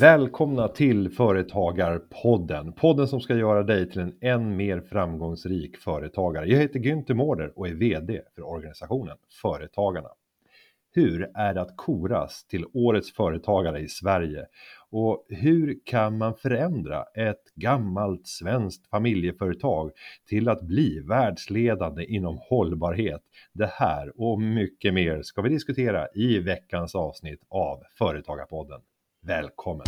Välkomna till Företagarpodden. Podden som ska göra dig till en än mer framgångsrik företagare. Jag heter Günther Mårder och är VD för organisationen Företagarna. Hur är det att koras till årets företagare i Sverige? Och hur kan man förändra ett gammalt svenskt familjeföretag till att bli världsledande inom hållbarhet? Det här och mycket mer ska vi diskutera i veckans avsnitt av Företagarpodden. Välkommen!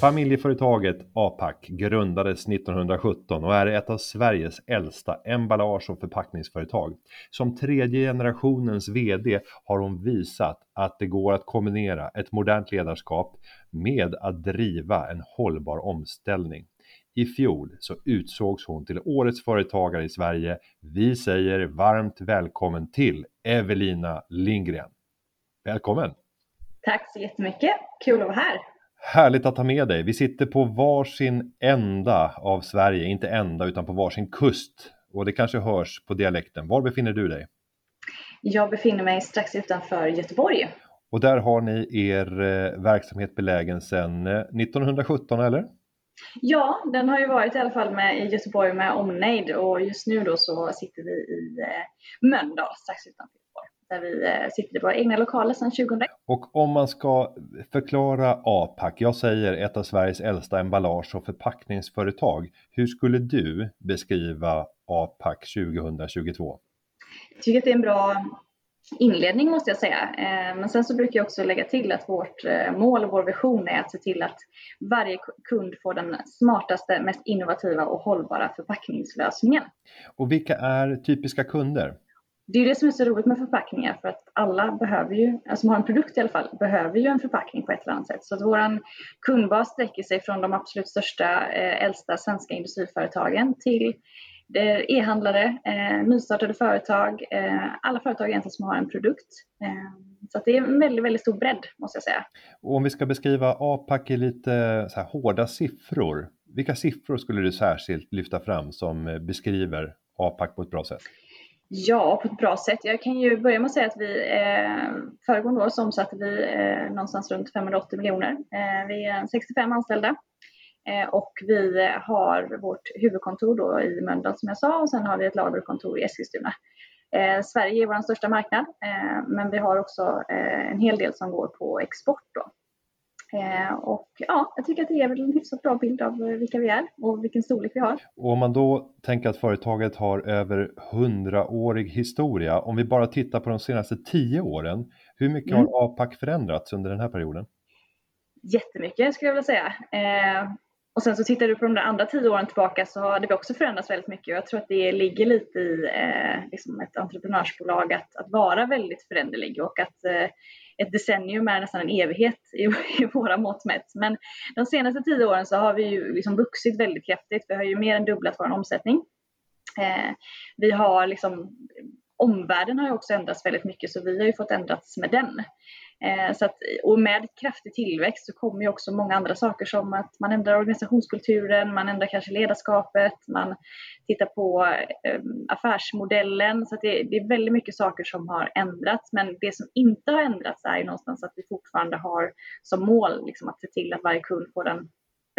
Familjeföretaget APAC grundades 1917 och är ett av Sveriges äldsta emballage och förpackningsföretag. Som tredje generationens VD har hon visat att det går att kombinera ett modernt ledarskap med att driva en hållbar omställning. I fjol så utsågs hon till Årets företagare i Sverige. Vi säger varmt välkommen till Evelina Lindgren. Välkommen! Tack så jättemycket, kul att vara här! Härligt att ha med dig. Vi sitter på varsin ända av Sverige, inte ända utan på varsin kust. Och det kanske hörs på dialekten. Var befinner du dig? Jag befinner mig strax utanför Göteborg. Och där har ni er eh, verksamhet belägen sedan 1917 eh, eller? Ja, den har ju varit i alla fall med i Göteborg med omnejd och just nu då så sitter vi i eh, Mölndal strax utanför där vi eh, sitter i våra egna lokaler sedan 2001. Och om man ska förklara APAC, jag säger ett av Sveriges äldsta emballage och förpackningsföretag. Hur skulle du beskriva APAC 2022? Jag tycker att det är en bra inledning måste jag säga. Eh, men sen så brukar jag också lägga till att vårt eh, mål och vår vision är att se till att varje kund får den smartaste, mest innovativa och hållbara förpackningslösningen. Och vilka är typiska kunder? Det är det som är så roligt med förpackningar för att alla behöver ju, alltså som har en produkt i alla fall, behöver ju en förpackning på ett eller annat sätt. Så att vår kundbas sträcker sig från de absolut största, eh, äldsta svenska industriföretagen till eh, e-handlare, eh, nystartade företag, eh, alla företag egentligen som har en produkt. Eh, så det är en väldigt, väldigt stor bredd måste jag säga. Och om vi ska beskriva APAC i lite så här hårda siffror, vilka siffror skulle du särskilt lyfta fram som eh, beskriver APAC på ett bra sätt? Ja, på ett bra sätt. Jag kan ju börja med att säga att vi eh, föregående år så omsatte vi eh, någonstans runt 580 miljoner. Eh, vi är 65 anställda eh, och vi har vårt huvudkontor då i Mölndal som jag sa och sen har vi ett lagerkontor i Eskilstuna. Eh, Sverige är vår största marknad eh, men vi har också eh, en hel del som går på export. Då. Eh, och ja, jag tycker att det ger en hyfsat bra bild av vilka vi är och vilken storlek vi har. Och om man då tänker att företaget har över hundraårig historia, om vi bara tittar på de senaste tio åren, hur mycket mm. har APAC förändrats under den här perioden? Jättemycket skulle jag vilja säga. Eh, och sen så tittar du på de där andra tio åren tillbaka så har det också förändrats väldigt mycket. Jag tror att det ligger lite i eh, liksom ett entreprenörsbolag att, att vara väldigt föränderlig och att eh, ett decennium är nästan en evighet i, i våra mått mätt. Men de senaste tio åren så har vi ju liksom vuxit väldigt kraftigt. Vi har ju mer än dubblat vår omsättning. Eh, vi har liksom, omvärlden har ju också ändrats väldigt mycket så vi har ju fått ändrats med den. Eh, så att, och med kraftig tillväxt så kommer ju också många andra saker som att man ändrar organisationskulturen, man ändrar kanske ledarskapet, man tittar på eh, affärsmodellen. Så det, det, är väldigt mycket saker som har ändrats. Men det som inte har ändrats är ju någonstans att vi fortfarande har som mål liksom, att se till att varje kund får den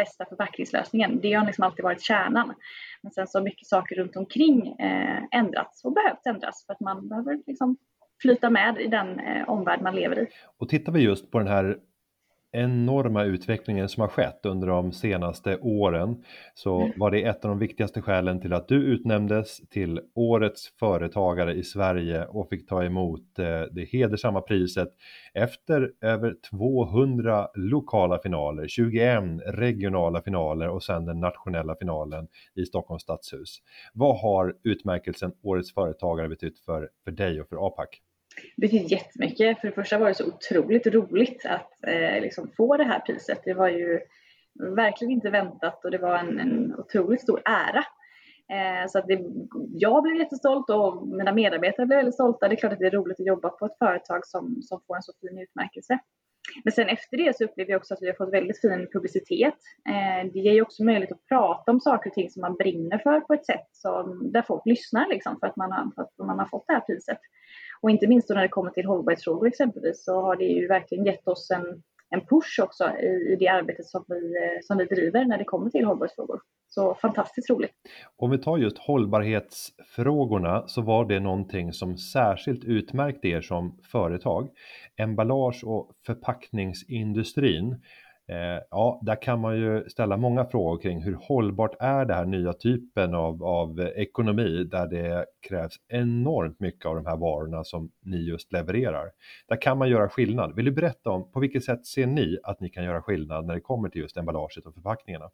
bästa förpackningslösningen. Det har liksom alltid varit kärnan. Men sen så har mycket saker runt omkring eh, ändrats och behövt ändras för att man behöver liksom flyta med i den eh, omvärld man lever i. Och tittar vi just på den här enorma utvecklingen som har skett under de senaste åren så mm. var det ett av de viktigaste skälen till att du utnämndes till Årets företagare i Sverige och fick ta emot eh, det hedersamma priset efter över 200 lokala finaler, 21 regionala finaler och sen den nationella finalen i Stockholms stadshus. Vad har utmärkelsen Årets företagare betytt för, för dig och för APAC? Det betyder jättemycket. För det första var det så otroligt roligt att eh, liksom få det här priset. Det var ju verkligen inte väntat och det var en, en otroligt stor ära. Eh, så att det, jag blev jättestolt och mina medarbetare blev väldigt stolta. Det är klart att det är roligt att jobba på ett företag som, som får en så fin utmärkelse. men sen efter det så upplever jag också att vi har fått väldigt fin publicitet. Eh, det ger ju också möjlighet att prata om saker och ting som man brinner för på ett sätt som, där folk lyssnar liksom för att, man har, för att man har fått det här priset. Och inte minst då när det kommer till hållbarhetsfrågor exempelvis så har det ju verkligen gett oss en, en push också i, i det arbetet som vi, eh, som vi driver när det kommer till hållbarhetsfrågor. Så fantastiskt roligt. Om vi tar just hållbarhetsfrågorna så var det någonting som särskilt utmärkte er som företag. Emballage och förpackningsindustrin Eh, ja, där kan man ju ställa många frågor kring hur hållbart är det här nya typen av, av ekonomi där det krävs enormt mycket av de här varorna som ni just levererar. Där kan man göra skillnad. Vill du berätta om på vilket sätt ser ni att ni kan göra skillnad när det kommer till just emballaget och förpackningarna?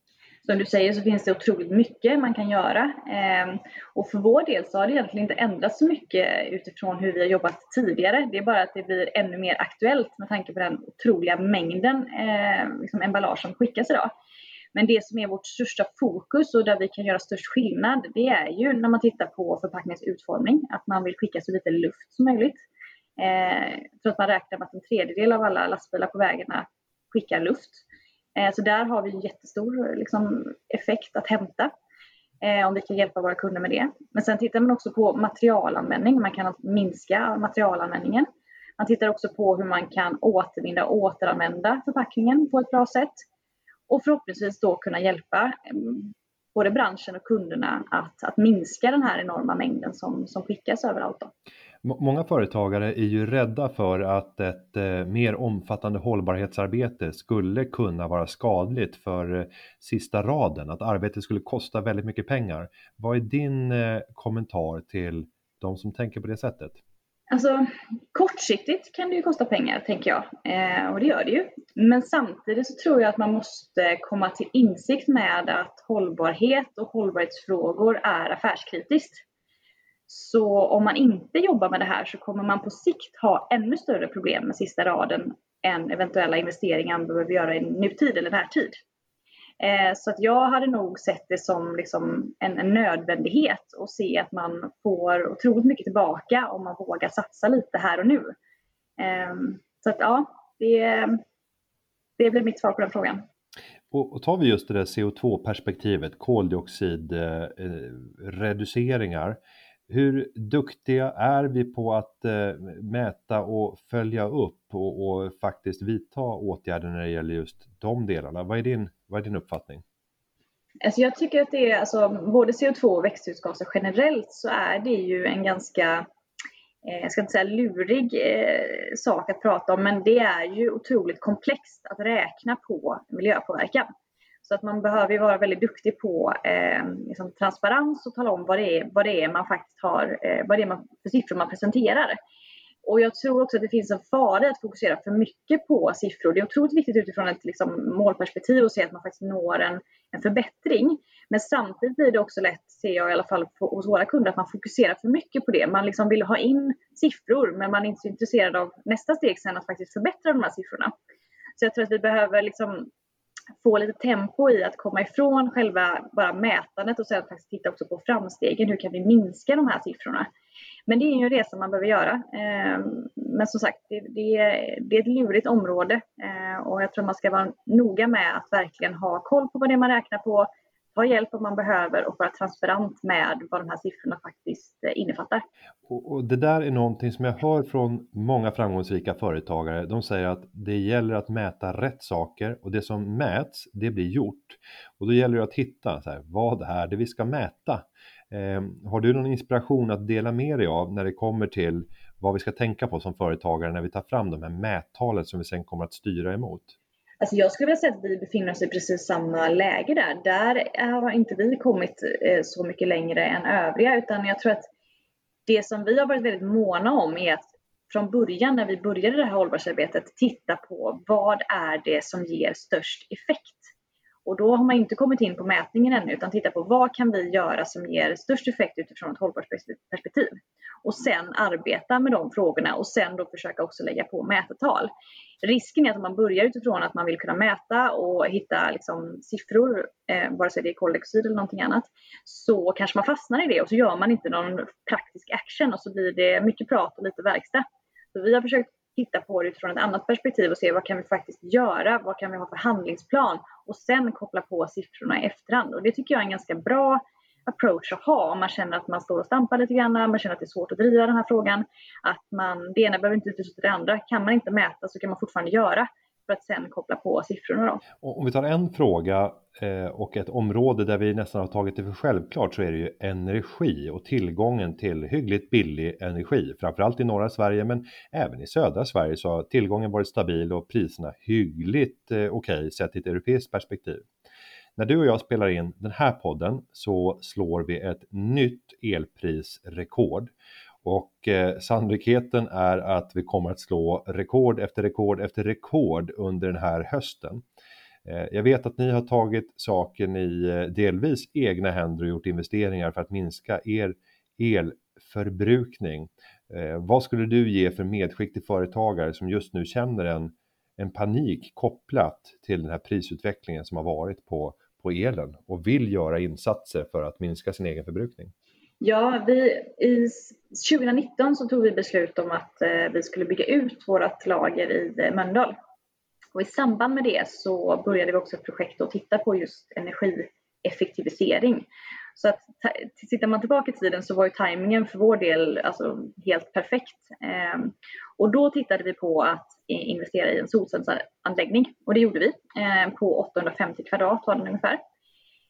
Som du säger så finns det otroligt mycket man kan göra. Ehm, och för vår del så har det egentligen inte ändrats så mycket utifrån hur vi har jobbat tidigare. Det är bara att det blir ännu mer aktuellt med tanke på den otroliga mängden eh, liksom emballage som skickas idag. Men det som är vårt största fokus och där vi kan göra störst skillnad, det är ju när man tittar på förpackningens utformning, att man vill skicka så lite luft som möjligt. Eh, jag tror att man räknar med att en tredjedel av alla lastbilar på vägarna skickar luft. Eh, så där har vi en jättestor liksom, effekt att hämta eh, om vi kan hjälpa våra kunder med det. Men sen tittar man också på materialanvändning. Man kan alltså minska materialanvändningen. Man tittar också på hur man kan återvinna och återanvända förpackningen på ett bra sätt. Och förhoppningsvis då kunna hjälpa mm, både branschen och kunderna att, att minska den här enorma mängden som, som skickas överallt. Då. Många företagare är ju rädda för att ett eh, mer omfattande hållbarhetsarbete skulle kunna vara skadligt för eh, sista raden, att arbetet skulle kosta väldigt mycket pengar. Vad är din eh, kommentar till de som tänker på det sättet? Alltså kortsiktigt kan det ju kosta pengar tänker jag eh, och det gör det ju. Men samtidigt så tror jag att man måste komma till insikt med att hållbarhet och hållbarhetsfrågor är affärskritiskt. Så om man inte jobbar med det här så kommer man på sikt ha ännu större problem med sista raden än eventuella investeringar man behöver göra i nutid eller närtid. Eh, så att jag hade nog sett det som liksom en, en nödvändighet och se att man får otroligt mycket tillbaka om man vågar satsa lite här och nu. Eh, så att ja, det, det blir mitt svar på den frågan. Och, och tar vi just det där CO2-perspektivet, koldioxidreduceringar. Eh, eh hur duktiga är vi på att eh, mäta och följa upp och, och, faktiskt vidta åtgärder när det gäller just de delarna? Vad är din, vad är din uppfattning? Alltså jag tycker att det är, alltså, både CO2 och växthusgaser generellt så är det ju en ganska, eh, jag ska inte säga lurig eh, sak att prata om, men det är ju otroligt komplext att räkna på miljöpåverkan. Så att man behöver ju vara väldigt duktig på eh, liksom transparens och tala om vad det är, vad det är man faktiskt har, eh, vad det är man, för siffror man presenterar. Och jag tror också att det finns en fara i att fokusera för mycket på siffror. Det är otroligt viktigt utifrån ett liksom, målperspektiv att se att man faktiskt når en, en förbättring. Men samtidigt blir det också lätt, ser jag i alla fall på, hos våra kunder, att man fokuserar för mycket på det. Man liksom vill ha in siffror men man är inte så intresserad av nästa steg sen att faktiskt förbättra de här siffrorna. Så jag tror att vi behöver liksom få lite tempo i att komma ifrån själva bara mätandet och sen faktiskt titta också på framstegen. Hur kan vi minska de här siffrorna? Men det är ju en resa man behöver göra. Ehm, men som sagt, det, det, det är ett lurigt område ehm, och jag tror man ska vara noga med att verkligen ha koll på vad det är man räknar på, vad hjälp man behöver och vara transparent med vad de här siffrorna faktiskt eh, innefattar. Och, och, det där är någonting som jag hör från många framgångsrika företagare. De säger att det gäller att mäta rätt saker och det som mäts, det blir gjort. Och då gäller det att hitta, så här, vad är det vi ska mäta? Eh, har du någon inspiration att dela med dig av när det kommer till vad vi ska tänka på som företagare när vi tar fram de här mättalen som vi sen kommer att styra emot? Alltså jag skulle vilja säga att vi befinner oss i precis samma läge där. Där har inte vi kommit eh, så mycket längre än övriga utan jag tror att det som vi har varit väldigt måna om är att från början när vi började det här hållbarhetsarbetet titta på vad är det som ger störst effekt? Och då har man inte kommit in på mätningen ännu utan tittar på vad kan vi göra som ger störst effekt utifrån ett hållbarhetsperspektiv. Och sen arbeta med de frågorna och sen då försöka också lägga på mätetal. Risken är att om man börjar utifrån att man vill kunna mäta och hitta liksom siffror, eh, vare sig det är koldioxid eller någonting annat, så kanske man fastnar i det och så gör man inte någon praktisk action och så blir det mycket prat och lite verkstad. Så vi har försökt titta på det utifrån ett annat perspektiv och se vad kan vi faktiskt göra, vad kan vi ha för handlingsplan och sen koppla på siffrorna i efterhand. Och det tycker jag är en ganska bra approach att ha om man känner att man står och stampar lite grann, man känner att det är svårt att driva den här frågan. Att man, det ena behöver inte utesluta det andra. Kan man inte mäta så kan man fortfarande göra för att sen koppla på siffrorna. Då. Om vi tar en fråga eh, och ett område där vi nästan har tagit det för självklart så är det ju energi och tillgången till hyggligt billig energi. Framförallt i norra Sverige men även i södra Sverige så har tillgången varit stabil och priserna hyggligt eh, okej okay, sett i ett europeiskt perspektiv. När du och jag spelar in den här podden så slår vi ett nytt elprisrekord och eh, sannolikheten är att vi kommer att slå rekord efter rekord efter rekord under den här hösten. Eh, jag vet att ni har tagit saken i eh, delvis egna händer och gjort investeringar för att minska er elförbrukning. Eh, vad skulle du ge för medskick till företagare som just nu känner en, en panik kopplat till den här prisutvecklingen som har varit på, på elen och vill göra insatser för att minska sin egen förbrukning? Ja, vi, i 2019 så tog vi beslut om att eh, vi skulle bygga ut vårt lager i eh, Mölndal. Och i samband med det så började vi också ett projekt att titta på just energieffektivisering. Så att tittar man tillbaka i tiden så var ju tajmingen för vår del alltså helt perfekt. Eh, och då tittade vi på att investera i en solcellsanläggning och det gjorde vi eh, på 850 kvadrat var den ungefär.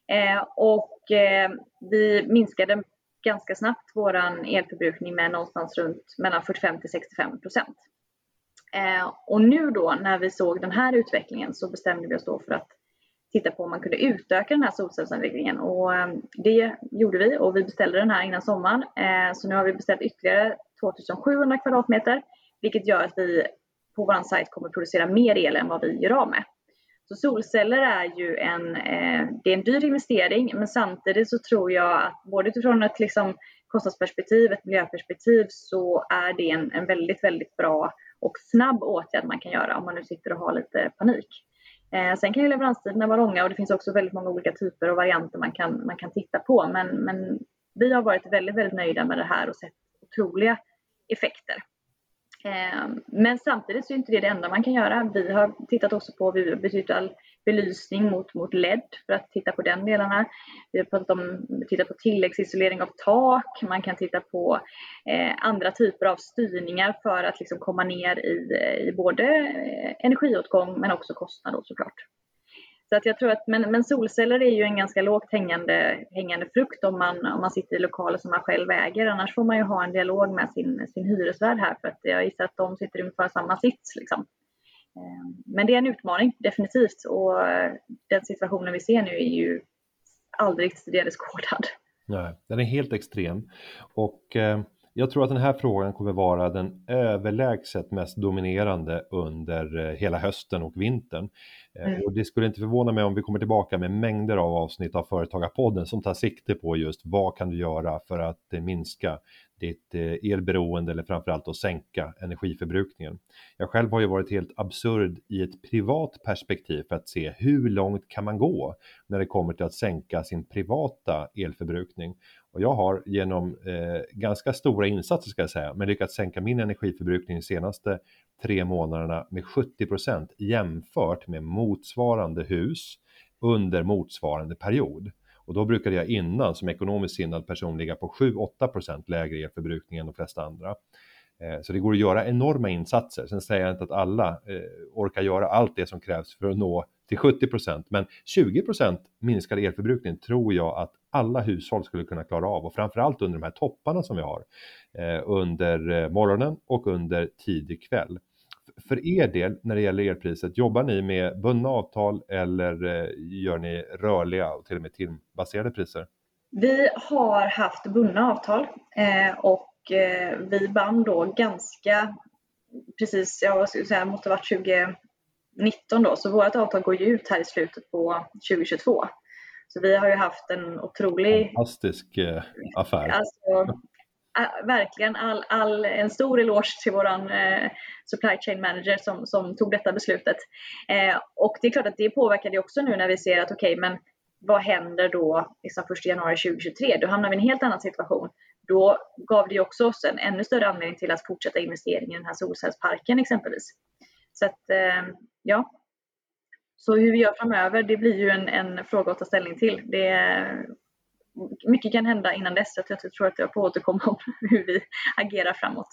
Eh, och eh, vi minskade ganska snabbt vår elförbrukning med någonstans runt mellan 45 till 65 procent. Eh, och nu då när vi såg den här utvecklingen så bestämde vi oss då för att titta på om man kunde utöka den här solcellsanläggningen och eh, det gjorde vi och vi beställde den här innan sommaren. Eh, så nu har vi beställt ytterligare 2700 kvadratmeter vilket gör att vi på vår sajt kommer producera mer el än vad vi gör av med. Så solceller är ju en, eh, det är en dyr investering men samtidigt så tror jag att både utifrån ett liksom, kostnadsperspektiv, ett miljöperspektiv så är det en, en väldigt, väldigt bra och snabb åtgärd man kan göra om man nu sitter och har lite panik. Eh, sen kan ju leveranstiderna vara långa och det finns också väldigt många olika typer och varianter man kan, man kan titta på men, men vi har varit väldigt, väldigt nöjda med det här och sett otroliga effekter. Ehm, men samtidigt så är inte det det enda man kan göra. Vi har tittat också på all belysning mot, mot LED för att titta på den delarna. Vi har pratat om, tittat på tilläggsisolering av tak. Man kan titta på eh, andra typer av styrningar för att liksom komma ner i, eh, i både eh, energiåtgång men också kostnad såklart. Så att jag tror att, men, men solceller är ju en ganska lågt hängande, hängande frukt om man, om man sitter i lokaler som man själv äger. Annars får man ju ha en dialog med sin, sin hyresvärd här för att jag gissar att de sitter i ungefär samma sits. Liksom. Ehm, men det är en utmaning, definitivt. Och eh, den situationen vi ser nu är ju aldrig tidigare skådad. Nej, den är helt extrem. Och eh, jag tror att den här frågan kommer vara den överlägset mest dominerande under eh, hela hösten och vintern. Eh, mm. Och det skulle inte förvåna mig om vi kommer tillbaka med mängder av avsnitt av Företagarpodden som tar sikte på just vad kan du göra för att eh, minska ditt elberoende eller framförallt att sänka energiförbrukningen. Jag själv har ju varit helt absurd i ett privat perspektiv för att se hur långt kan man gå när det kommer till att sänka sin privata elförbrukning. Och jag har genom eh, ganska stora insatser ska jag säga, men lyckats sänka min energiförbrukning de senaste tre månaderna med 70 procent jämfört med motsvarande hus under motsvarande period. Och då brukade jag innan som ekonomiskt sinnad person ligga på 7-8 procent lägre elförbrukning än de flesta andra. Eh, så det går att göra enorma insatser. Sen säger jag inte att alla eh, orkar göra allt det som krävs för att nå till 70 procent, men 20 procent minskad elförbrukning tror jag att alla hushåll skulle kunna klara av och framförallt under de här topparna som vi har eh, under eh, morgonen och under tidig kväll. För er del när det gäller elpriset, jobbar ni med bundna avtal eller eh, gör ni rörliga och till och med timbaserade priser? Vi har haft bundna avtal eh, och eh, vi band då ganska precis, jag skulle säga, måste ha varit 2019 då, så vårt avtal går ju ut här i slutet på 2022. Så vi har ju haft en otrolig... Fantastisk eh, affär. Alltså, verkligen all, all, en stor eloge till våran eh, supply chain manager som, som tog detta beslutet. Eh, och det är klart att det påverkade också nu när vi ser att okej, okay, men vad händer då liksom 1 januari 2023? Då hamnar vi i en helt annan situation då gav det också oss en ännu större anledning till att fortsätta investeringen i den här solcellsparken exempelvis. Så att, eh, ja. Så hur vi gör framöver, det blir ju en, en fråga att ta ställning till. Det, mycket kan hända innan dess, så jag tror att jag får återkomma om hur vi agerar framåt.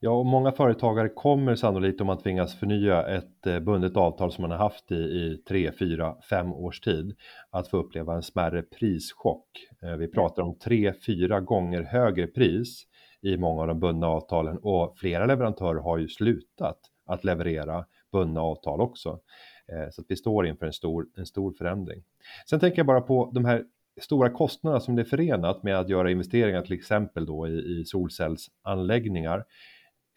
Ja, och många företagare kommer sannolikt om man tvingas förnya ett eh, bundet avtal som man har haft i, i 3, 4, 5 års tid att få uppleva en smärre prischock. Eh, vi pratar om 3-4 gånger högre pris i många av de bundna avtalen och flera leverantörer har ju slutat att leverera bundna avtal också. Eh, så att vi står inför en stor, en stor förändring. Sen tänker jag bara på de här stora kostnaderna som det är förenat med att göra investeringar till exempel då i, i solcellsanläggningar.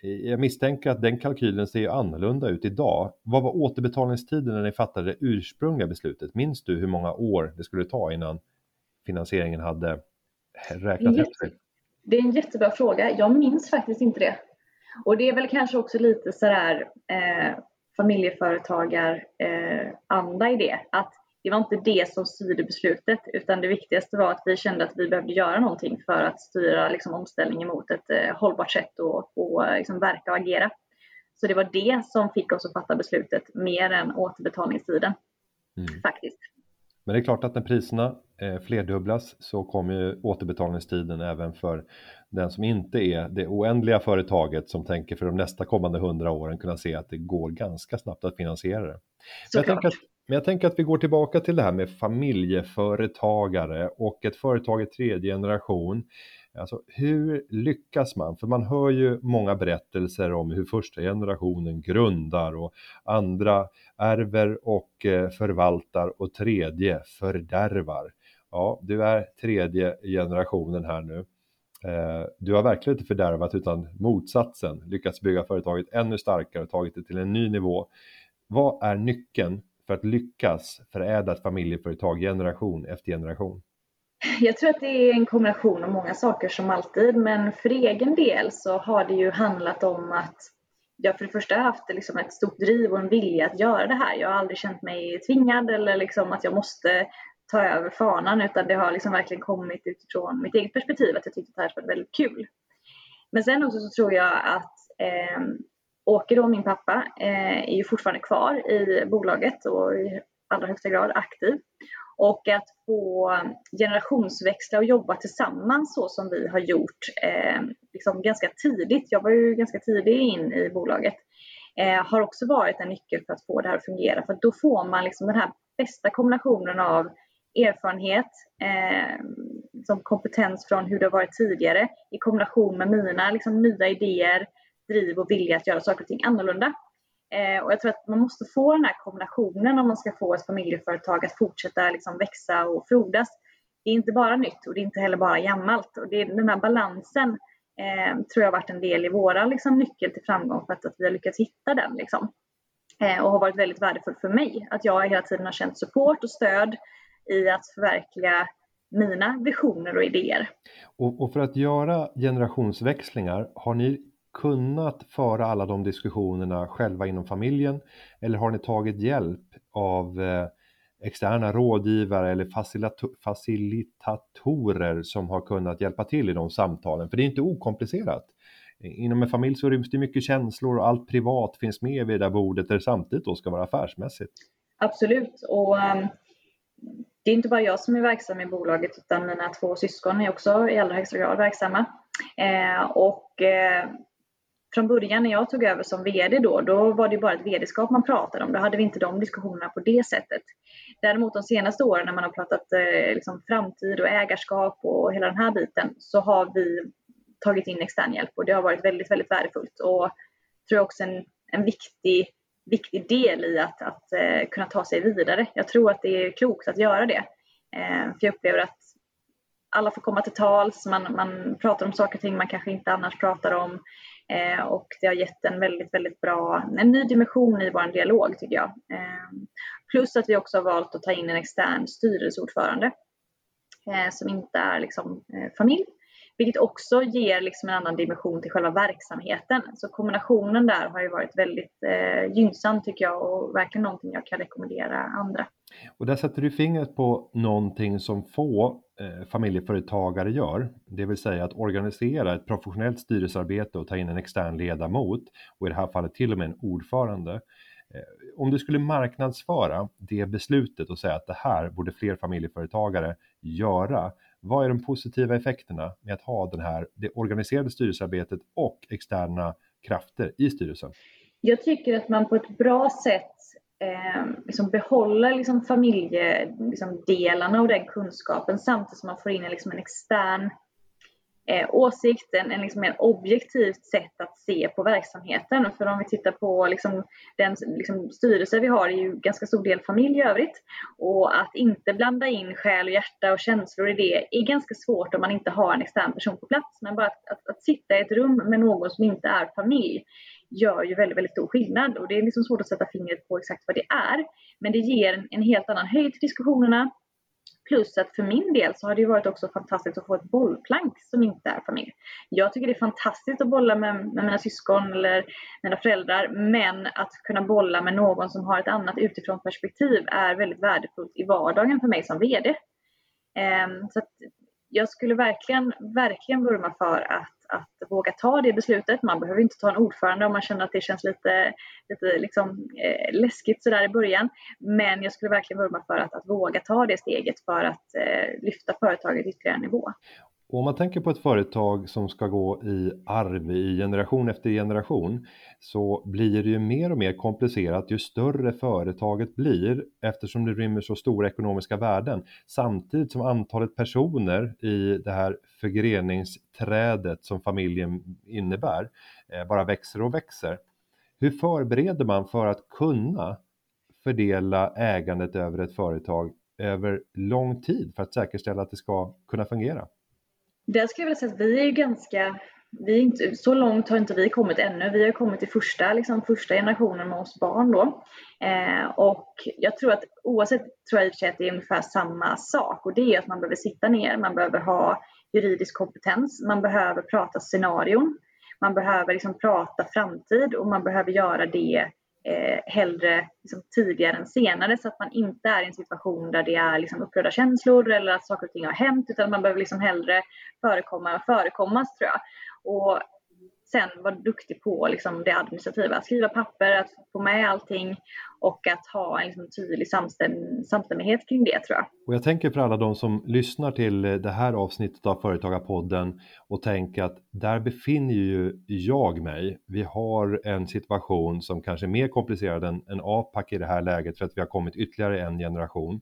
Jag misstänker att den kalkylen ser annorlunda ut idag. Vad var återbetalningstiden när ni fattade det ursprungliga beslutet? Minns du hur många år det skulle ta innan finansieringen hade räknat Jätte, sig? Det är en jättebra fråga. Jag minns faktiskt inte det. Och det är väl kanske också lite sådär eh, familjeföretagar-anda eh, i det. Att det var inte det som styrde beslutet utan det viktigaste var att vi kände att vi behövde göra någonting för att styra liksom, omställningen mot ett eh, hållbart sätt och, och liksom, verka och agera. Så det var det som fick oss att fatta beslutet mer än återbetalningstiden. Mm. Faktiskt. Men det är klart att när priserna eh, flerdubblas så kommer ju återbetalningstiden även för den som inte är det oändliga företaget som tänker för de nästa kommande hundra åren kunna se att det går ganska snabbt att finansiera det. Jag tänker, att, men jag tänker att vi går tillbaka till det här med familjeföretagare och ett företag i tredje generation. Alltså hur lyckas man? För man hör ju många berättelser om hur första generationen grundar och andra ärver och eh, förvaltar och tredje fördärvar. Ja, du är tredje generationen här nu. Eh, du har verkligen inte fördärvat utan motsatsen, lyckats bygga företaget ännu starkare och tagit det till en ny nivå. Vad är nyckeln för att lyckas förädla ett familjeföretag generation efter generation? Jag tror att det är en kombination av många saker som alltid, men för egen del så har det ju handlat om att jag för det första haft liksom ett stort driv och en vilja att göra det här. Jag har aldrig känt mig tvingad eller liksom att jag måste ta över fanan utan det har liksom verkligen kommit utifrån mitt eget perspektiv att jag tyckte att det här var väldigt kul. Men sen också så tror jag att eh, Åke då, min pappa, eh, är ju fortfarande kvar i bolaget och i allra högsta grad aktiv. Och att få generationsväxla och jobba tillsammans så som vi har gjort eh, liksom ganska tidigt, jag var ju ganska tidig in i bolaget, eh, har också varit en nyckel för att få det här att fungera. För då får man liksom den här bästa kombinationen av erfarenhet, eh, som kompetens från hur det har varit tidigare i kombination med mina liksom, nya idéer, driv och vilja att göra saker och ting annorlunda. Eh, och jag tror att man måste få den här kombinationen om man ska få ett familjeföretag att fortsätta liksom, växa och frodas. Det är inte bara nytt och det är inte heller bara gammalt. Och det är den här balansen eh, tror jag har varit en del i våra liksom, nyckel till framgång för att, att vi har lyckats hitta den. Liksom. Eh, och har varit väldigt värdefullt för mig. Att jag hela tiden har känt support och stöd i att förverkliga mina visioner och idéer. Och, och, för att göra generationsväxlingar, har ni kunnat föra alla de diskussionerna själva inom familjen eller har ni tagit hjälp av eh, externa rådgivare eller facilitatorer som har kunnat hjälpa till i de samtalen? För det är inte okomplicerat. Inom en familj så ryms det mycket känslor och allt privat finns med vid det där bordet där det samtidigt då ska vara affärsmässigt. Absolut och um, det är inte bara jag som är verksam i bolaget utan mina två syskon är också i allra högsta grad verksamma. Eh, och eh, från början när jag tog över som VD då, då var det bara ett VD-skap man pratade om. Då hade vi inte de diskussionerna på det sättet. Däremot de senaste åren när man har pratat eh, liksom framtid och ägarskap och hela den här biten så har vi tagit in extern hjälp och det har varit väldigt, väldigt värdefullt och tror jag också en, en viktig, viktig del i att, att eh, kunna ta sig vidare. Jag tror att det är klokt att göra det. Eh, för jag upplever att alla får komma till tals, man, man pratar om saker och ting man kanske inte annars pratar om. Eh, och det har gett en väldigt, väldigt bra, en ny dimension i vår dialog tycker jag. Eh, plus att vi också har valt att ta in en extern styrelseordförande eh, som inte är liksom, eh, familj vilket också ger liksom en annan dimension till själva verksamheten. Så kombinationen där har ju varit väldigt eh, gynnsam tycker jag och verkligen någonting jag kan rekommendera andra. Och där sätter du fingret på någonting som få eh, familjeföretagare gör, det vill säga att organisera ett professionellt styrelsearbete och ta in en extern ledamot och i det här fallet till och med en ordförande. Eh, om du skulle marknadsföra det beslutet och säga att det här borde fler familjeföretagare göra, vad är de positiva effekterna med att ha den här, det organiserade styrelsearbetet och externa krafter i styrelsen? Jag tycker att man på ett bra sätt eh, liksom behåller liksom familjedelarna liksom och den kunskapen samtidigt som man får in en, liksom en extern eh, åsikt, en, en liksom mer objektivt sätt att se på verksamheten. För om vi tittar på liksom, den liksom, styrelse vi har är ju ganska stor del familj i övrigt. Och att inte blanda in själ och hjärta och känslor i det är ganska svårt om man inte har en extern person på plats. Men bara att, att, att sitta i ett rum med någon som inte är familj gör ju väldigt, väldigt stor skillnad och det är liksom svårt att sätta fingret på exakt vad det är. Men det ger en, en helt annan höjd till diskussionerna. Plus att för min del så har det ju varit också fantastiskt att få ett bollplank som inte är familj. Jag tycker det är fantastiskt att bolla med, med mina syskon eller mina föräldrar, men att kunna bolla med någon som har ett annat utifrån perspektiv är väldigt värdefullt i vardagen för mig som VD. Ehm, så jag skulle verkligen, verkligen vurma för att att våga ta det beslutet. Man behöver inte ta en ordförande om man känner att det känns lite, lite liksom, eh, läskigt sådär i början. Men jag skulle verkligen vurma för att, att våga ta det steget för att eh, lyfta företaget ytterligare en nivå. Och om man tänker på ett företag som ska gå i arv i generation efter generation så blir det ju mer och mer komplicerat ju större företaget blir eftersom det rymmer så stora ekonomiska värden samtidigt som antalet personer i det här förgreningsträdet som familjen innebär eh, bara växer och växer. Hur förbereder man för att kunna fördela ägandet över ett företag över lång tid för att säkerställa att det ska kunna fungera? Där skulle jag vilja säga att vi är ganska vi är inte, så långt har inte vi kommit ännu. Vi har kommit till första, liksom, första generationen med oss barn då. Eh, och jag tror att oavsett tror jag i och för sig att det är ungefär samma sak och det är att man behöver sitta ner, man behöver ha juridisk kompetens, man behöver prata scenarion, man behöver liksom prata framtid och man behöver göra det eh, hellre liksom, tidigare än senare så att man inte är i en situation där det är liksom, upprörda känslor eller att saker och ting har hänt utan man behöver liksom hellre förekomma och förekommas tror jag. Och sen vara duktig på liksom det administrativa, att skriva papper, att få med allting och att ha en liksom tydlig samstäm samstämmighet kring det tror jag. Och jag tänker för alla de som lyssnar till eh, det här avsnittet av Företagarpodden och tänker att där befinner ju jag mig. Vi har en situation som kanske är mer komplicerad än, än APAC i det här läget för att vi har kommit ytterligare en generation.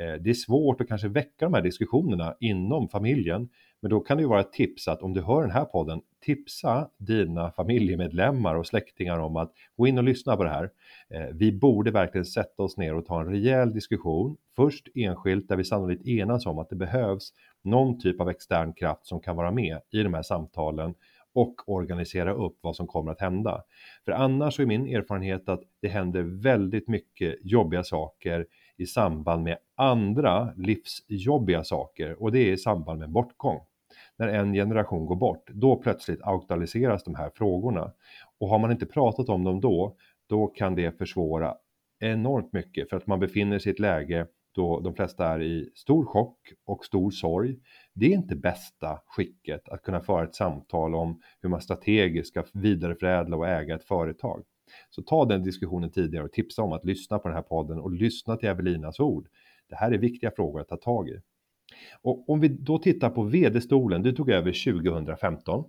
Eh, det är svårt att kanske väcka de här diskussionerna inom familjen men då kan det ju vara ett tips att om du hör den här podden, tipsa dina familjemedlemmar och släktingar om att gå in och lyssna på det här. Eh, vi borde verkligen sätta oss ner och ta en rejäl diskussion. Först enskilt där vi sannolikt enas om att det behövs någon typ av extern kraft som kan vara med i de här samtalen och organisera upp vad som kommer att hända. För annars så är min erfarenhet att det händer väldigt mycket jobbiga saker i samband med andra livsjobbiga saker och det är i samband med bortgång när en generation går bort, då plötsligt aktualiseras de här frågorna. Och har man inte pratat om dem då, då kan det försvåra enormt mycket för att man befinner sig i ett läge då de flesta är i stor chock och stor sorg. Det är inte bästa skicket att kunna föra ett samtal om hur man strategiskt ska vidareförädla och äga ett företag. Så ta den diskussionen tidigare och tipsa om att lyssna på den här podden och lyssna till Evelinas ord. Det här är viktiga frågor att ta tag i. Och om vi då tittar på vd-stolen, du tog över 2015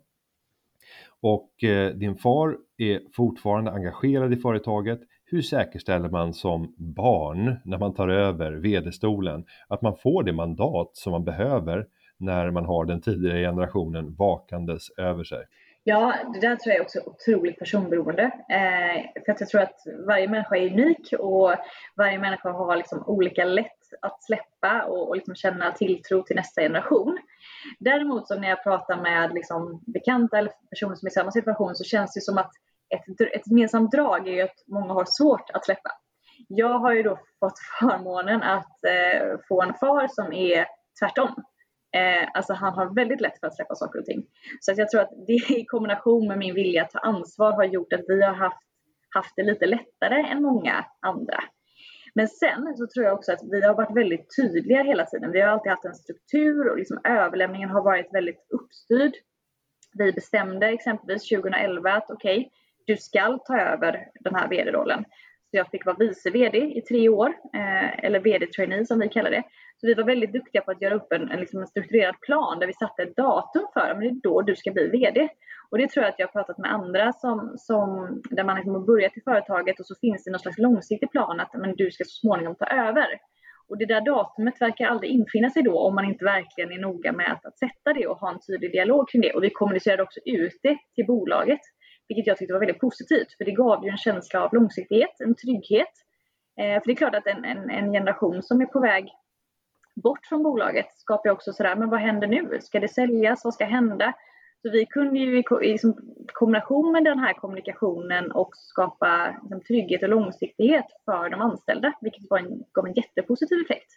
och eh, din far är fortfarande engagerad i företaget. Hur säkerställer man som barn när man tar över vd-stolen att man får det mandat som man behöver när man har den tidigare generationen vakandes över sig? Ja, det där tror jag är också otroligt personberoende. Eh, för att jag tror att varje människa är unik och varje människa har liksom olika lätt att släppa och, och liksom känna tilltro till nästa generation. Däremot så när jag pratar med liksom bekanta eller personer som är i samma situation så känns det som att ett, ett gemensamt drag är att många har svårt att släppa. Jag har ju då fått förmånen att eh, få en far som är tvärtom Eh, alltså han har väldigt lätt för att släppa saker och ting. Så att jag tror att det i kombination med min vilja att ta ansvar har gjort att vi har haft, haft det lite lättare än många andra. Men sen så tror jag också att vi har varit väldigt tydliga hela tiden. Vi har alltid haft en struktur och liksom överlämningen har varit väldigt uppstyrd. Vi bestämde exempelvis 2011 att okej, okay, du ska ta över den här vd-rollen. Så jag fick vara vice vd i tre år, eh, eller vd-trainee som vi kallar det. Så vi var väldigt duktiga på att göra upp en, en, liksom en strukturerad plan där vi satte ett datum för, men det är då du ska bli vd. Och det tror jag att jag har pratat med andra som, som där man liksom har börjat i företaget och så finns det någon slags långsiktig plan att men du ska så småningom ta över. Och det där datumet verkar aldrig infinna sig då om man inte verkligen är noga med att, att sätta det och ha en tydlig dialog kring det. Och vi kommunicerade också ut det till bolaget, vilket jag tyckte var väldigt positivt, för det gav ju en känsla av långsiktighet, en trygghet. Eh, för det är klart att en, en, en generation som är på väg bort från bolaget skapar ju också sådär, men vad händer nu? Ska det säljas? Vad ska hända? Så vi kunde ju i liksom, kombination med den här kommunikationen och skapa liksom, trygghet och långsiktighet för de anställda, vilket var en, gav en jättepositiv effekt.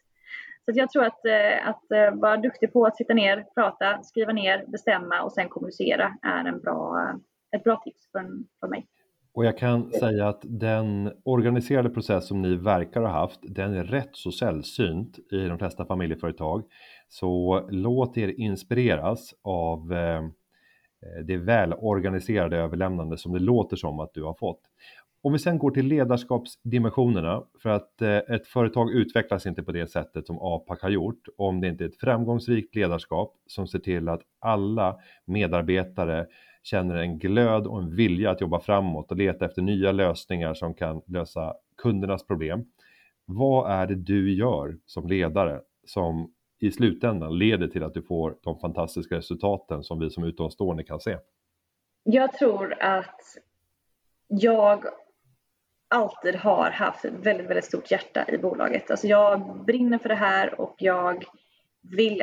Så jag tror att, eh, att eh, vara duktig på att sitta ner, prata, skriva ner, bestämma och sen kommunicera är en bra, ett bra tips från, från mig. Och jag kan säga att den organiserade process som ni verkar ha haft, den är rätt så sällsynt i de flesta familjeföretag. Så låt er inspireras av eh, det välorganiserade överlämnande som det låter som att du har fått. Om vi sen går till ledarskapsdimensionerna, för att eh, ett företag utvecklas inte på det sättet som APAC har gjort om det inte är ett framgångsrikt ledarskap som ser till att alla medarbetare känner en glöd och en vilja att jobba framåt och leta efter nya lösningar som kan lösa kundernas problem. Vad är det du gör som ledare som i slutändan leder till att du får de fantastiska resultaten som vi som utomstående kan se? Jag tror att jag alltid har haft ett väldigt, väldigt stort hjärta i bolaget. Alltså jag brinner för det här och jag vill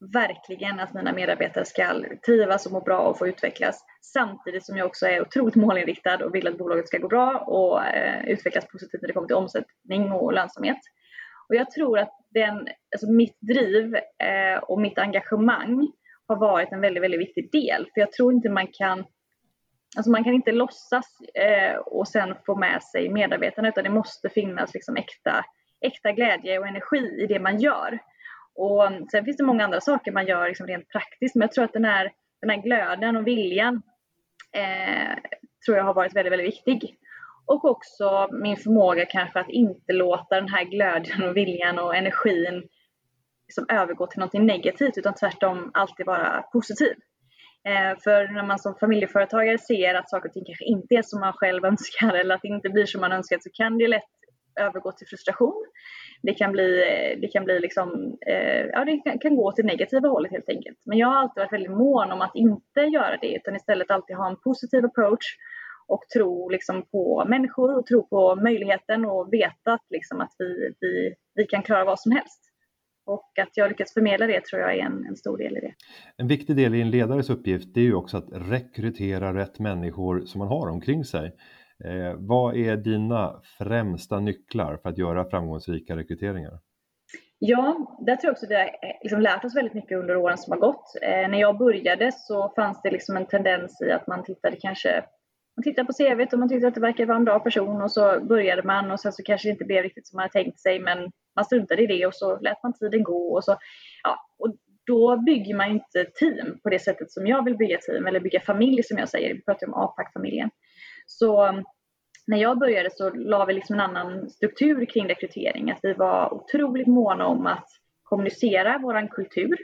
verkligen att mina medarbetare ska trivas och må bra och få utvecklas. Samtidigt som jag också är otroligt målinriktad och vill att bolaget ska gå bra och eh, utvecklas positivt när det kommer till omsättning och lönsamhet. Och jag tror att den, alltså mitt driv eh, och mitt engagemang har varit en väldigt, väldigt viktig del. För jag tror inte man kan Alltså man kan inte låtsas eh, och sen få med sig medarbetarna utan det måste finnas liksom äkta, äkta glädje och energi i det man gör. Och um, sen finns det många andra saker man gör liksom rent praktiskt men jag tror att den här, den här glöden och viljan eh, tror jag har varit väldigt, väldigt viktig. Och också min förmåga kanske att inte låta den här glöden och viljan och energin liksom övergå till något negativt utan tvärtom alltid vara positiv. Eh, för när man som familjeföretagare ser att saker och ting kanske inte är som man själv önskar eller att det inte blir som man önskar så kan det lätt övergå till frustration. Det kan bli, det kan bli liksom, eh, ja det kan, kan, gå till negativa hållet helt enkelt. Men jag har alltid varit väldigt mån om att inte göra det utan istället alltid ha en positiv approach och tro liksom på människor och tro på möjligheten och veta att, liksom att vi, vi, vi kan klara vad som helst. Och att jag lyckats förmedla det tror jag är en, en, stor del i det. En viktig del i en ledares uppgift det är ju också att rekrytera rätt människor som man har omkring sig. Eh, vad är dina främsta nycklar för att göra framgångsrika rekryteringar? Ja, där tror jag också att vi har eh, liksom lärt oss väldigt mycket under åren som har gått. Eh, när jag började så fanns det liksom en tendens i att man tittade kanske man tittade på CVt och man tyckte att det verkade vara en bra person och så började man och sen så kanske det inte blev riktigt som man hade tänkt sig men man struntade i det och så lät man tiden gå och så ja, och då bygger man inte team på det sättet som jag vill bygga team eller bygga familj som jag säger. Vi pratar om APAC-familjen. Så mm, när jag började så la vi liksom en annan struktur kring rekrytering. Att vi var otroligt måna om att kommunicera vår kultur,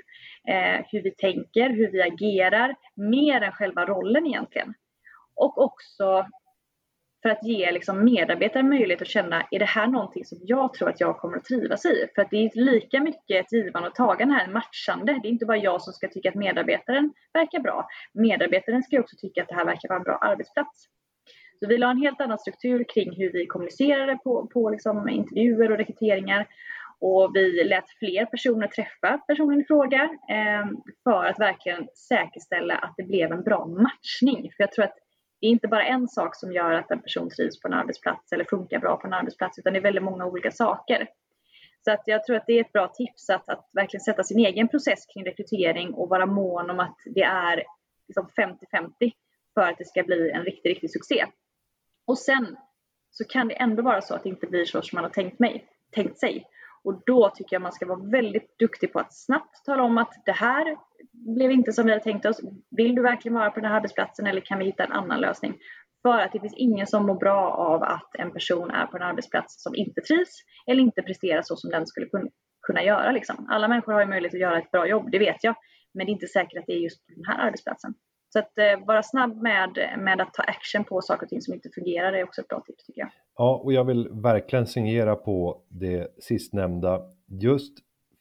eh, hur vi tänker, hur vi agerar, mer än själva rollen egentligen. Och också för att ge liksom medarbetare möjlighet att känna, är det här någonting som jag tror att jag kommer att trivas i? För att det är lika mycket ett givande och tagande här, matchande. Det är inte bara jag som ska tycka att medarbetaren verkar bra. Medarbetaren ska också tycka att det här verkar vara en bra arbetsplats. Så vi la en helt annan struktur kring hur vi kommunicerade på, på liksom intervjuer och rekryteringar. Och vi lät fler personer träffa personen i fråga eh, för att verkligen säkerställa att det blev en bra matchning. För jag tror att det är inte bara en sak som gör att en person trivs på en arbetsplats eller funkar bra på en arbetsplats utan det är väldigt många olika saker. Så att jag tror att det är ett bra tips att, att verkligen sätta sin egen process kring rekrytering och vara mån om att det är liksom 50-50 för att det ska bli en riktig, riktig succé. Och sen så kan det ändå vara så att det inte blir så som man har tänkt, mig, tänkt sig. Och då tycker jag man ska vara väldigt duktig på att snabbt tala om att det här blev inte som vi hade tänkt oss. Vill du verkligen vara på den här arbetsplatsen eller kan vi hitta en annan lösning? För att det finns ingen som mår bra av att en person är på en arbetsplats som inte trivs eller inte presterar så som den skulle kunna göra. Liksom. Alla människor har ju möjlighet att göra ett bra jobb, det vet jag. Men det är inte säkert att det är just på den här arbetsplatsen. Så att eh, vara snabb med, med att ta action på saker och ting som inte fungerar är också ett bra tips tycker jag. Ja, och jag vill verkligen signera på det sistnämnda. Just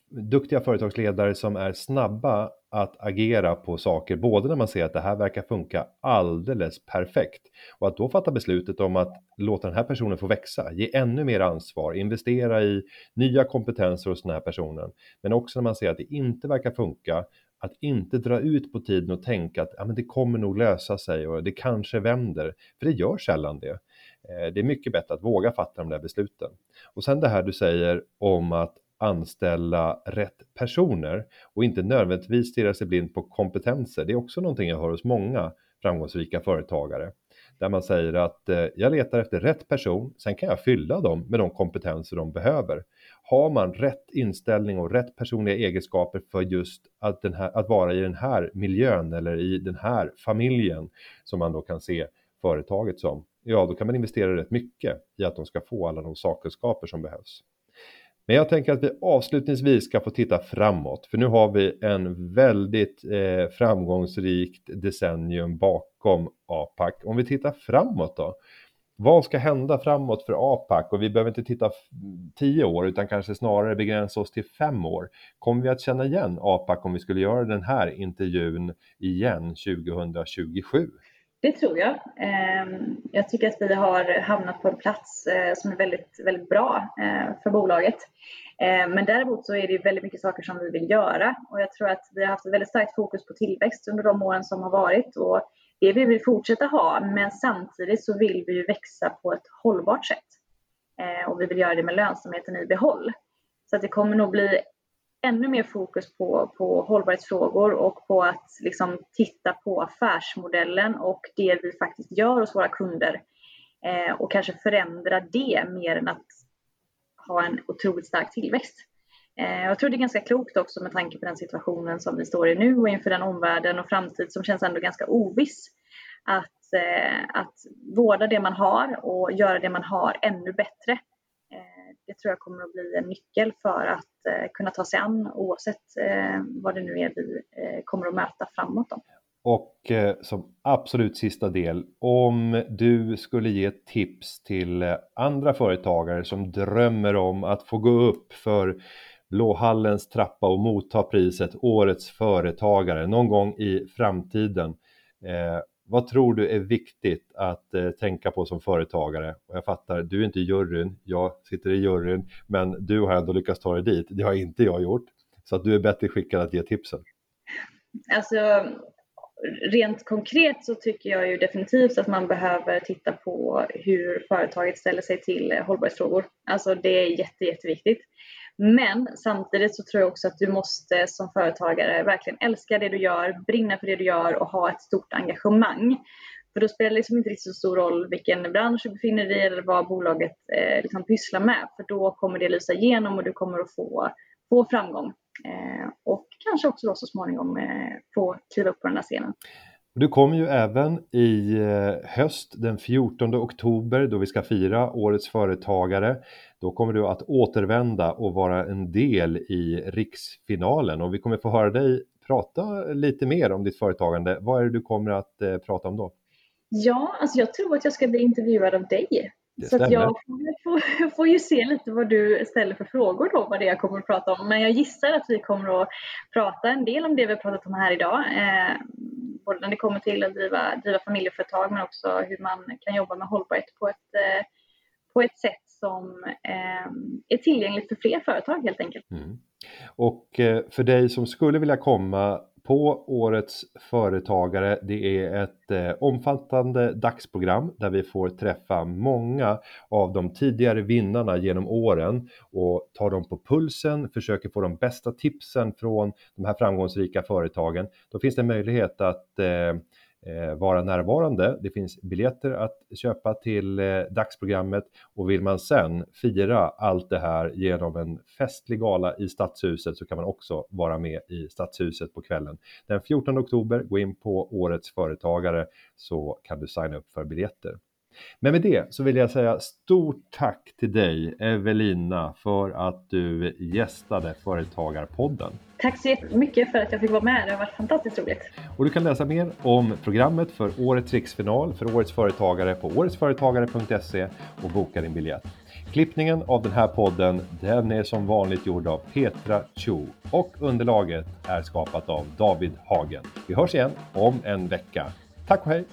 duktiga företagsledare som är snabba att agera på saker, både när man ser att det här verkar funka alldeles perfekt och att då fatta beslutet om att låta den här personen få växa, ge ännu mer ansvar, investera i nya kompetenser hos den här personen. Men också när man ser att det inte verkar funka, att inte dra ut på tiden och tänka att ja, men det kommer nog lösa sig och det kanske vänder, för det gör sällan det. Eh, det är mycket bättre att våga fatta de där besluten. Och sen det här du säger om att anställa rätt personer och inte nödvändigtvis stirra sig blind på kompetenser. Det är också någonting jag hör hos många framgångsrika företagare där man säger att eh, jag letar efter rätt person, sen kan jag fylla dem med de kompetenser de behöver. Har man rätt inställning och rätt personliga egenskaper för just att, den här, att vara i den här miljön eller i den här familjen som man då kan se företaget som, ja då kan man investera rätt mycket i att de ska få alla de sakkunskaper som behövs. Men jag tänker att vi avslutningsvis ska få titta framåt, för nu har vi en väldigt eh, framgångsrikt decennium bakom APAC. Om vi tittar framåt då, vad ska hända framåt för APAC? Och vi behöver inte titta tio år utan kanske snarare begränsa oss till fem år. Kommer vi att känna igen APAC om vi skulle göra den här intervjun igen 2027? Det tror jag. Ehm, jag tycker att vi har hamnat på en plats eh, som är väldigt, väldigt bra eh, för bolaget. Ehm, men däremot så är det väldigt mycket saker som vi vill göra och jag tror att vi har haft ett väldigt starkt fokus på tillväxt under de åren som har varit och det vill vi fortsätta ha men samtidigt så vill vi ju växa på ett hållbart sätt. Eh, och vi vill göra det med lönsamheten i behåll. Så att det kommer nog bli ännu mer fokus på, på hållbarhetsfrågor och på att liksom titta på affärsmodellen och det vi faktiskt gör hos våra kunder eh, och kanske förändra det mer än att ha en otroligt stark tillväxt. Eh, jag tror det är ganska klokt också med tanke på den situationen som vi står i nu och inför den omvärlden och framtid som känns ändå ganska oviss. Att, eh, att vårda det man har och göra det man har ännu bättre eh, det tror jag kommer att bli en nyckel för att kunna ta sig an oavsett vad det nu är vi kommer att möta framåt. Då. Och som absolut sista del, om du skulle ge tips till andra företagare som drömmer om att få gå upp för Blåhallens trappa och motta priset Årets företagare någon gång i framtiden. Eh, vad tror du är viktigt att eh, tänka på som företagare? Och jag fattar, du är inte i juryn, jag sitter i juryn, men du har ändå lyckats ta dig dit. Det har inte jag gjort, så att du är bättre skickad att ge tipsen. Alltså, rent konkret så tycker jag ju definitivt att man behöver titta på hur företaget ställer sig till hållbarhetsfrågor. Alltså det är jätte, jätteviktigt. Men samtidigt så tror jag också att du måste som företagare verkligen älska det du gör, brinna för det du gör och ha ett stort engagemang. För då spelar det liksom inte riktigt så stor roll vilken bransch du befinner dig i eller vad bolaget eh, liksom pysslar med. För då kommer det lysa igenom och du kommer att få, få framgång. Eh, och kanske också då så småningom eh, få kliva upp på den här scenen. Du kommer ju även i eh, höst den 14 oktober då vi ska fira Årets Företagare. Då kommer du att återvända och vara en del i riksfinalen och vi kommer få höra dig prata lite mer om ditt företagande. Vad är det du kommer att eh, prata om då? Ja, alltså jag tror att jag ska bli intervjuad av dig. Det så jag får, får, ju se lite vad du ställer för frågor då, vad det är jag kommer att prata om. Men jag gissar att vi kommer att prata en del om det vi har pratat om här idag. Eh, både när det kommer till att driva, driva familjeföretag men också hur man kan jobba med hållbarhet på ett, eh, på ett sätt som ehm, är tillgängligt för fler företag helt enkelt. Mm. Och eh, för dig som skulle vilja komma på Årets Företagare. Det är ett eh, omfattande dagsprogram där vi får träffa många av de tidigare vinnarna genom åren och tar dem på pulsen, försöker få de bästa tipsen från de här framgångsrika företagen. Då finns det möjlighet att eh, Eh, Eh, vara närvarande. Det finns biljetter att köpa till eh, dagsprogrammet och vill man sen fira allt det här genom en festlig gala i Stadshuset så kan man också vara med i Stadshuset på kvällen. Den 14 oktober, gå in på Årets Företagare så kan du signa upp för biljetter. Men med det så vill jag säga stort tack till dig Evelina för att du gästade Företagarpodden. Tack så jättemycket för att jag fick vara med. Det har varit fantastiskt roligt. Och du kan läsa mer om programmet för årets riksfinal för årets företagare på åretsföretagare.se och boka din biljett. Klippningen av den här podden den är som vanligt gjord av Petra Cho och underlaget är skapat av David Hagen. Vi hörs igen om en vecka. Tack och hej!